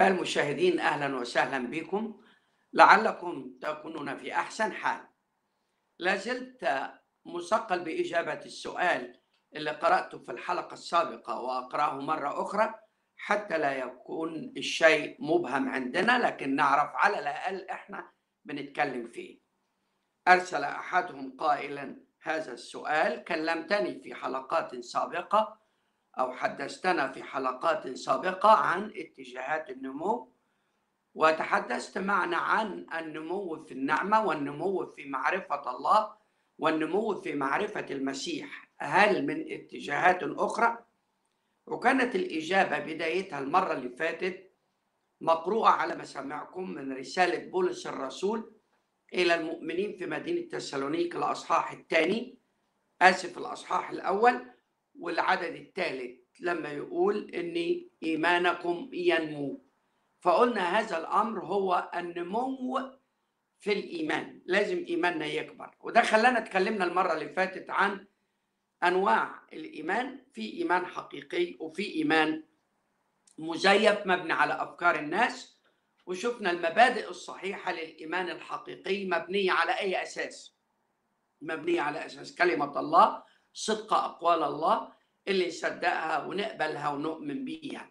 أحباء المشاهدين أهلا وسهلا بكم. لعلكم تكونون في أحسن حال. لا زلت مثقل بإجابة السؤال اللي قرأته في الحلقة السابقة وأقرأه مرة أخرى حتى لا يكون الشيء مبهم عندنا لكن نعرف على الأقل إحنا بنتكلم فيه. أرسل أحدهم قائلا هذا السؤال كلمتني في حلقات سابقة أو حدثتنا في حلقات سابقة عن اتجاهات النمو وتحدثت معنا عن النمو في النعمة والنمو في معرفة الله والنمو في معرفة المسيح. هل من اتجاهات أخرى؟ وكانت الإجابة بدايتها المرة اللي فاتت مقروءة على مسامعكم من رسالة بولس الرسول إلى المؤمنين في مدينة تسالونيك الأصحاح الثاني. آسف الأصحاح الأول. والعدد الثالث لما يقول ان إيمانكم ينمو. فقلنا هذا الأمر هو النمو في الإيمان لازم إيماننا يكبر. وده خلانا اتكلمنا المرة اللي فاتت عن أنواع الإيمان. في إيمان حقيقي وفي إيمان مزيف مبني على أفكار الناس. وشفنا المبادئ الصحيحة للإيمان الحقيقي مبنية على أي أساس؟ مبنية على أساس كلمة الله صدق أقوال الله اللي نصدقها ونقبلها ونؤمن بيها.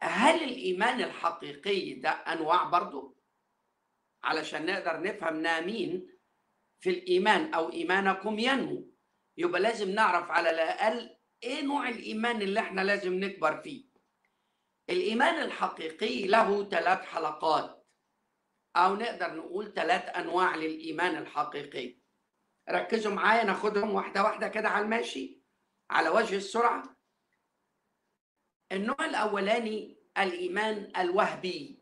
هل الإيمان الحقيقي ده أنواع برضو؟ علشان نقدر نفهم نامين في الإيمان أو إيمانكم ينمو. يبقى لازم نعرف على الأقل إيه نوع الإيمان اللي إحنا لازم نكبر فيه. الإيمان الحقيقي له ثلاث حلقات أو نقدر نقول ثلاث أنواع للإيمان الحقيقي. ركزوا معايا ناخدهم واحدة واحدة كده على الماشي على وجه السرعة. النوع الأولاني الإيمان الوهبي.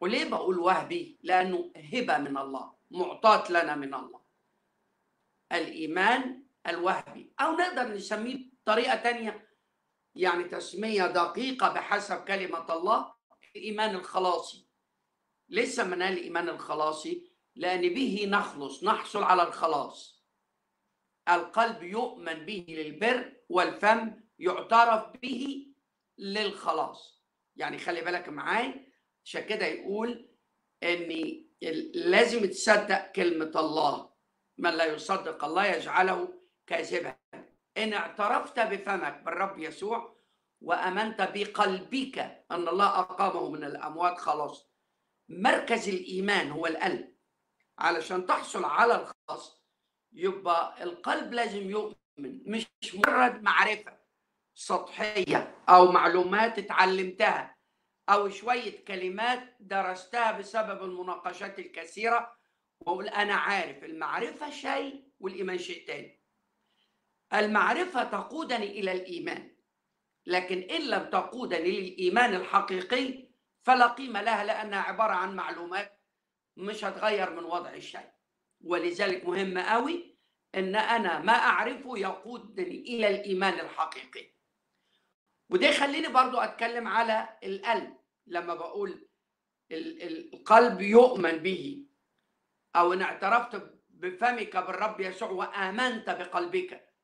وليه بقول وهبي؟ لأنه هبة من الله معطاة لنا من الله. الإيمان الوهبي أو نقدر نسميه بطريقة تانية يعني تسمية دقيقة بحسب كلمة الله الإيمان الخلاصي. لسه من الإيمان الخلاصي؟ لأن به نخلص نحصل على الخلاص. القلب يؤمن به للبر والفم يعترف به للخلاص. يعني خلي بالك معاي عشان كده يقول إن لازم تصدق كلمة الله. من لا يصدق الله يجعله كاذبا. إن اعترفت بفمك بالرب يسوع وأمنت بقلبك أن الله أقامه من الأموات خلاص. مركز الإيمان هو القلب. علشان تحصل على الخلاص يبقى القلب لازم يؤمن مش مجرد معرفة سطحية أو معلومات اتعلمتها أو شوية كلمات درستها بسبب المناقشات الكثيرة وأقول أنا عارف المعرفة شيء والإيمان شيء تاني. المعرفة تقودني إلى الإيمان لكن إن لم تقودني للإيمان الحقيقي فلا قيمة لها لأنها عبارة عن معلومات مش هتغير من وضع الشيء. ولذلك مهم قوي إن أنا ما أعرفه يقودني إلى الإيمان الحقيقي. وده يخليني برضو أتكلم على القلب. لما بقول القلب يؤمن به. أو إن اعترفت بفمك بالرب يسوع وآمنت بقلبك.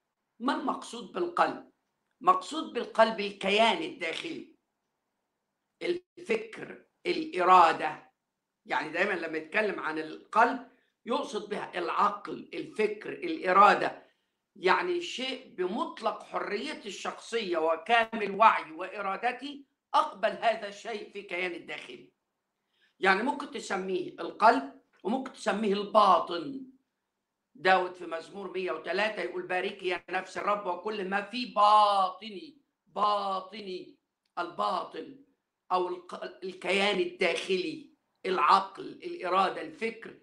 ما المقصود بالقلب؟ مقصود بالقلب الكيان الداخلي. الفكر الإرادة يعني دايما لما يتكلم عن القلب يقصد بها العقل الفكر الإرادة. يعني شيء بمطلق حريتي الشخصية وكامل وعي وإرادتي أقبل هذا الشيء في كياني الداخلي. يعني ممكن تسميه القلب وممكن تسميه الباطن. داود في مزمور 103 يقول باركي يا نفس الرب وكل ما في باطني باطني الباطن أو الكيان الداخلي. العقل الإرادة الفكر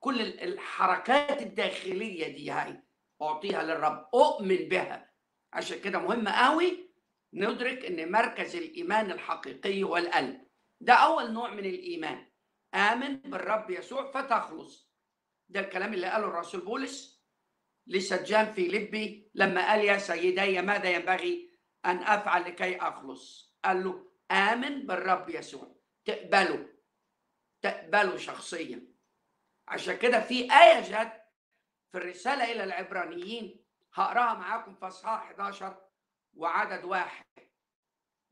كل الحركات الداخلية دي هاي أعطيها للرب. أؤمن بها. عشان كده مهم قوي ندرك إن مركز الإيمان الحقيقي هو القلب. ده أول نوع من الإيمان. آمن بالرب يسوع فتخلص. ده الكلام اللي قاله الرسول بولس لسجان في لبي لما قال يا سيدي ماذا ينبغي أن أفعل لكي أخلص؟ قال له آمن بالرب يسوع. تقبله. تقبله شخصيا. عشان كده في آية جت في الرسالة إلى العبرانيين هقراها معاكم في أصحاح 11 وعدد واحد.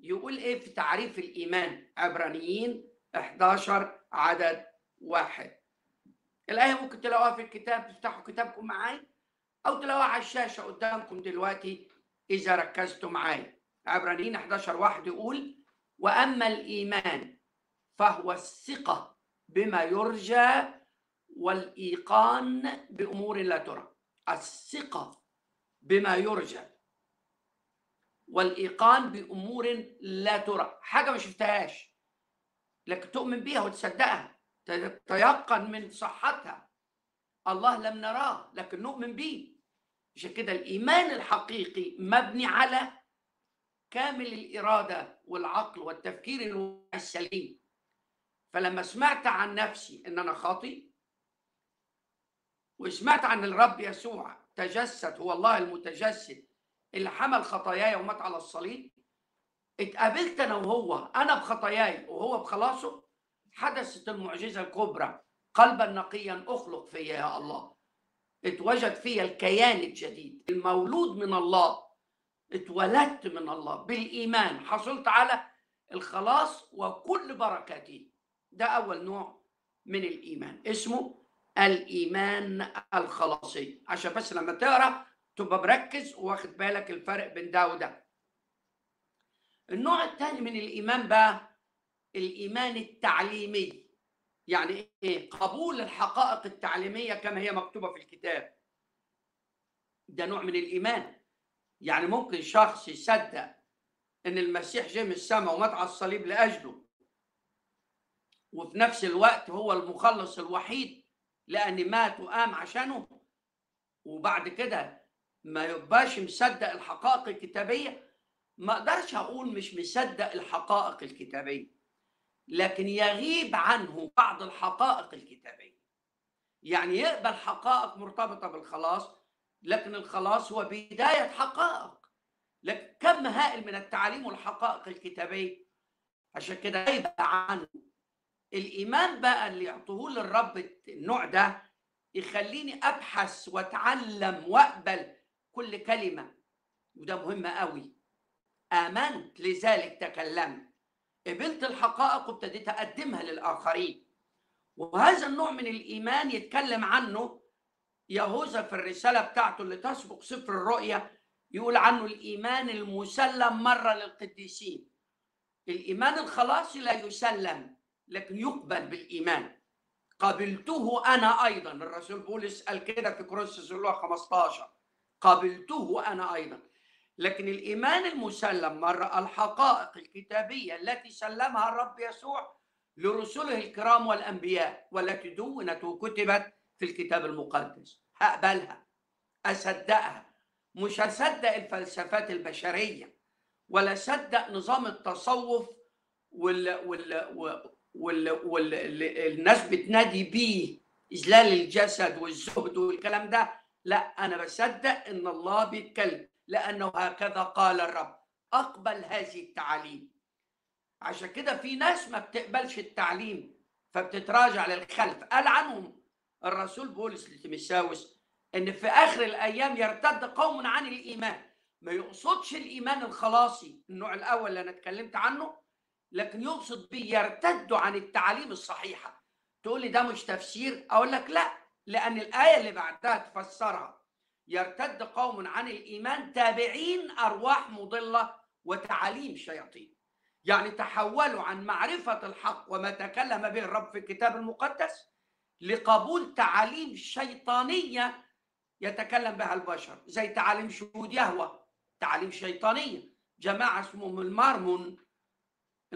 يقول إيه في تعريف الإيمان؟ عبرانيين 11 عدد واحد. الآية ممكن تلاقوها في الكتاب تفتحوا كتابكم معاي أو تلاقوها على الشاشة قدامكم دلوقتي إذا ركزتوا معايا. عبرانيين 11 واحد يقول وأما الإيمان فهو الثقة بما يرجى والإيقان بأمور لا ترى. الثقة بما يرجى والإيقان بأمور لا ترى. حاجة ما شفتهاش. لكن تؤمن بيها وتصدقها. تتيقن من صحتها. الله لم نراه لكن نؤمن به. عشان كده الإيمان الحقيقي مبني على كامل الإرادة والعقل والتفكير السليم. فلما سمعت عن نفسي إن أنا خاطي وسمعت عن الرب يسوع تجسد هو الله المتجسد اللي حمل خطاياي ومات على الصليب اتقابلت أنا وهو أنا بخطاياي وهو بخلاصه حدثت المعجزة الكبرى قلبا نقيا أخلق فيا يا الله. اتوجد فيا الكيان الجديد. المولود من الله اتولدت من الله. بالإيمان حصلت على الخلاص وكل بركاته. ده أول نوع من الإيمان اسمه الإيمان الخلاصي. عشان بس لما تقرأ تبقى مركز واخد بالك الفرق بين ده وده. النوع الثاني من الإيمان بقى الإيمان التعليمي. يعني إيه؟ قبول الحقائق التعليمية كما هي مكتوبة في الكتاب. ده نوع من الإيمان. يعني ممكن شخص يصدق إن المسيح جه من السماء ومات على الصليب لأجله. وفي نفس الوقت هو المخلص الوحيد لأن مات وقام عشانه. وبعد كده ما يبقاش مصدق الحقائق الكتابية. ما أقدرش أقول مش مصدق الحقائق الكتابية لكن يغيب عنه بعض الحقائق الكتابية. يعني يقبل حقائق مرتبطة بالخلاص لكن الخلاص هو بداية حقائق. لكن كم هائل من التعاليم والحقائق الكتابية. عشان كده غيب عنه. الإيمان بقى اللي يعطوه للرب النوع ده يخليني أبحث وأتعلم وأقبل كل كلمة. وده مهم قوي. آمنت لذلك تكلمت. قبلت الحقائق وابتديت أقدمها للآخرين. وهذا النوع من الإيمان يتكلم عنه يهوذا في الرسالة بتاعته اللي تسبق سفر الرؤيا. يقول عنه الإيمان المسلم مرة للقديسين. الإيمان الخلاصي لا يسلم. لكن يقبل بالإيمان. قبلته أنا أيضا الرسول بولس قال كده في كورنثوس الاولى 15 قبلته أنا أيضا. لكن الإيمان المسلم مره الحقائق الكتابية التي سلمها الرب يسوع لرسله الكرام والأنبياء والتي دونت وكتبت في الكتاب المقدس. هقبلها أصدقها. مش هصدق الفلسفات البشرية ولا أصدق نظام التصوف وال وال والناس بتنادي بيه إذلال الجسد والزهد والكلام ده. لا أنا بصدق إن الله بيتكلم لأنه هكذا قال الرب. أقبل هذه التعاليم. عشان كده في ناس ما بتقبلش التعليم فبتتراجع للخلف. قال عنهم الرسول بولس لتيمساوس إن في آخر الأيام يرتد قوم عن الإيمان. ما يقصدش الإيمان الخلاصي النوع الأول اللي أنا اتكلمت عنه لكن يقصد به يرتدوا عن التعاليم الصحيحة. تقول لي ده مش تفسير؟ أقول لك لا لأن الآية اللي بعدها تفسرها. يرتد قوم عن الإيمان تابعين أرواح مضلة وتعاليم شياطين. يعني تحولوا عن معرفة الحق وما تكلم به الرب في الكتاب المقدس لقبول تعاليم شيطانية يتكلم بها البشر زي تعاليم شهود يهوى تعاليم شيطانية. جماعة اسمهم المارمون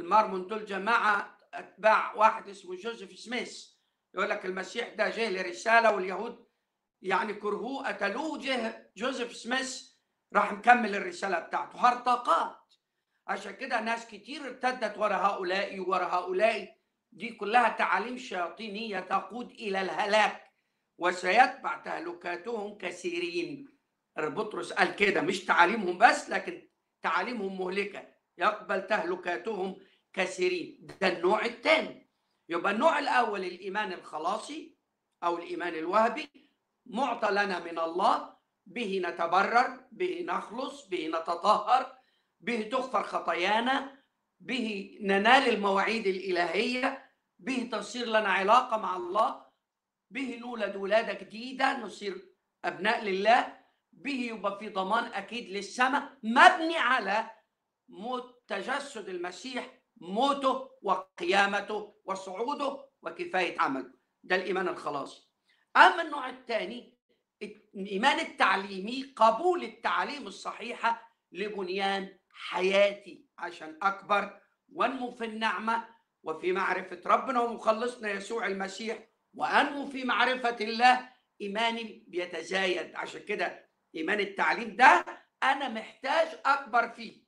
المارمون دول جماعة أتباع واحد اسمه جوزيف سميث. يقول لك المسيح ده جه لرسالة واليهود يعني كرهوه قتلوه جه جوزيف سميث راح مكمل الرسالة بتاعته. هرطقات عشان كده ناس كتير ارتدت ورا هؤلاء ورا هؤلاء. دي كلها تعاليم شياطينية تقود إلى الهلاك. وسيتبع تهلكاتهم كثيرين. بطرس قال كده مش تعاليمهم بس لكن تعاليمهم مهلكة. يقبل تهلكاتهم كثيرين. ده النوع الثاني. يبقى النوع الأول الإيمان الخلاصي أو الإيمان الوهبي. معطى لنا من الله. به نتبرر به نخلص به نتطهر به تغفر خطايانا به ننال المواعيد الإلهية به تصير لنا علاقة مع الله به نولد ولادة جديدة نصير أبناء لله به يبقى في ضمان أكيد للسماء مبني على تجسد المسيح موته وقيامته وصعوده وكفاية عمله. ده الإيمان الخلاصي أما النوع الثاني الإيمان التعليمي قبول التعاليم الصحيحة لبنيان حياتي عشان أكبر وأنمو في النعمة وفي معرفة ربنا ومخلصنا يسوع المسيح وأنمو في معرفة الله. إيماني بيتزايد. عشان كده إيمان التعليم ده أنا محتاج أكبر فيه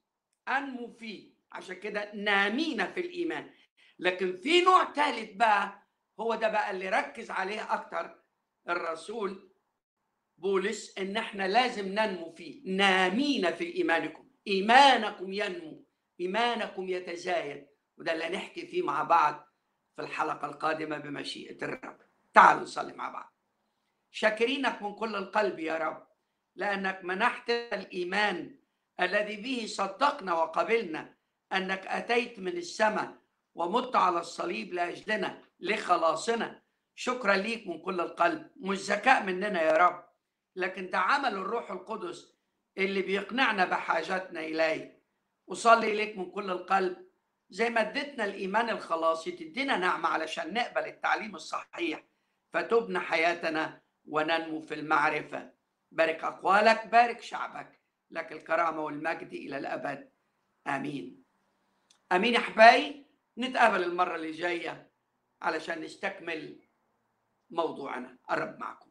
أنمو فيه. عشان كده نامين في الإيمان. لكن في نوع ثالث بقى هو ده بقى اللي ركز عليه أكتر الرسول بولس إن إحنا لازم ننمو فيه. نامين في إيمانكم. إيمانكم ينمو. إيمانكم يتزايد. وده اللي نحكي فيه مع بعض في الحلقة القادمة بمشيئة الرب. تعالوا نصلي مع بعض. شاكرينك من كل القلب يا رب لأنك منحت الإيمان الذي به صدقنا وقبلنا أنك أتيت من السماء ومت على الصليب لأجلنا لخلاصنا. شكرا ليك من كل القلب. مش ذكاء مننا يا رب لكن ده عمل الروح القدس اللي بيقنعنا بحاجاتنا إليه وصلي ليك من كل القلب. زي ما اديتنا الإيمان الخلاصي تدينا نعمة علشان نقبل التعليم الصحيح فتبنى حياتنا وننمو في المعرفة. بارك أقوالك بارك شعبك. لك الكرامة والمجد إلى الأبد. آمين. آمين يا أحبائي نتقابل المرة اللي جاية علشان نستكمل موضوعنا. الرب معكم.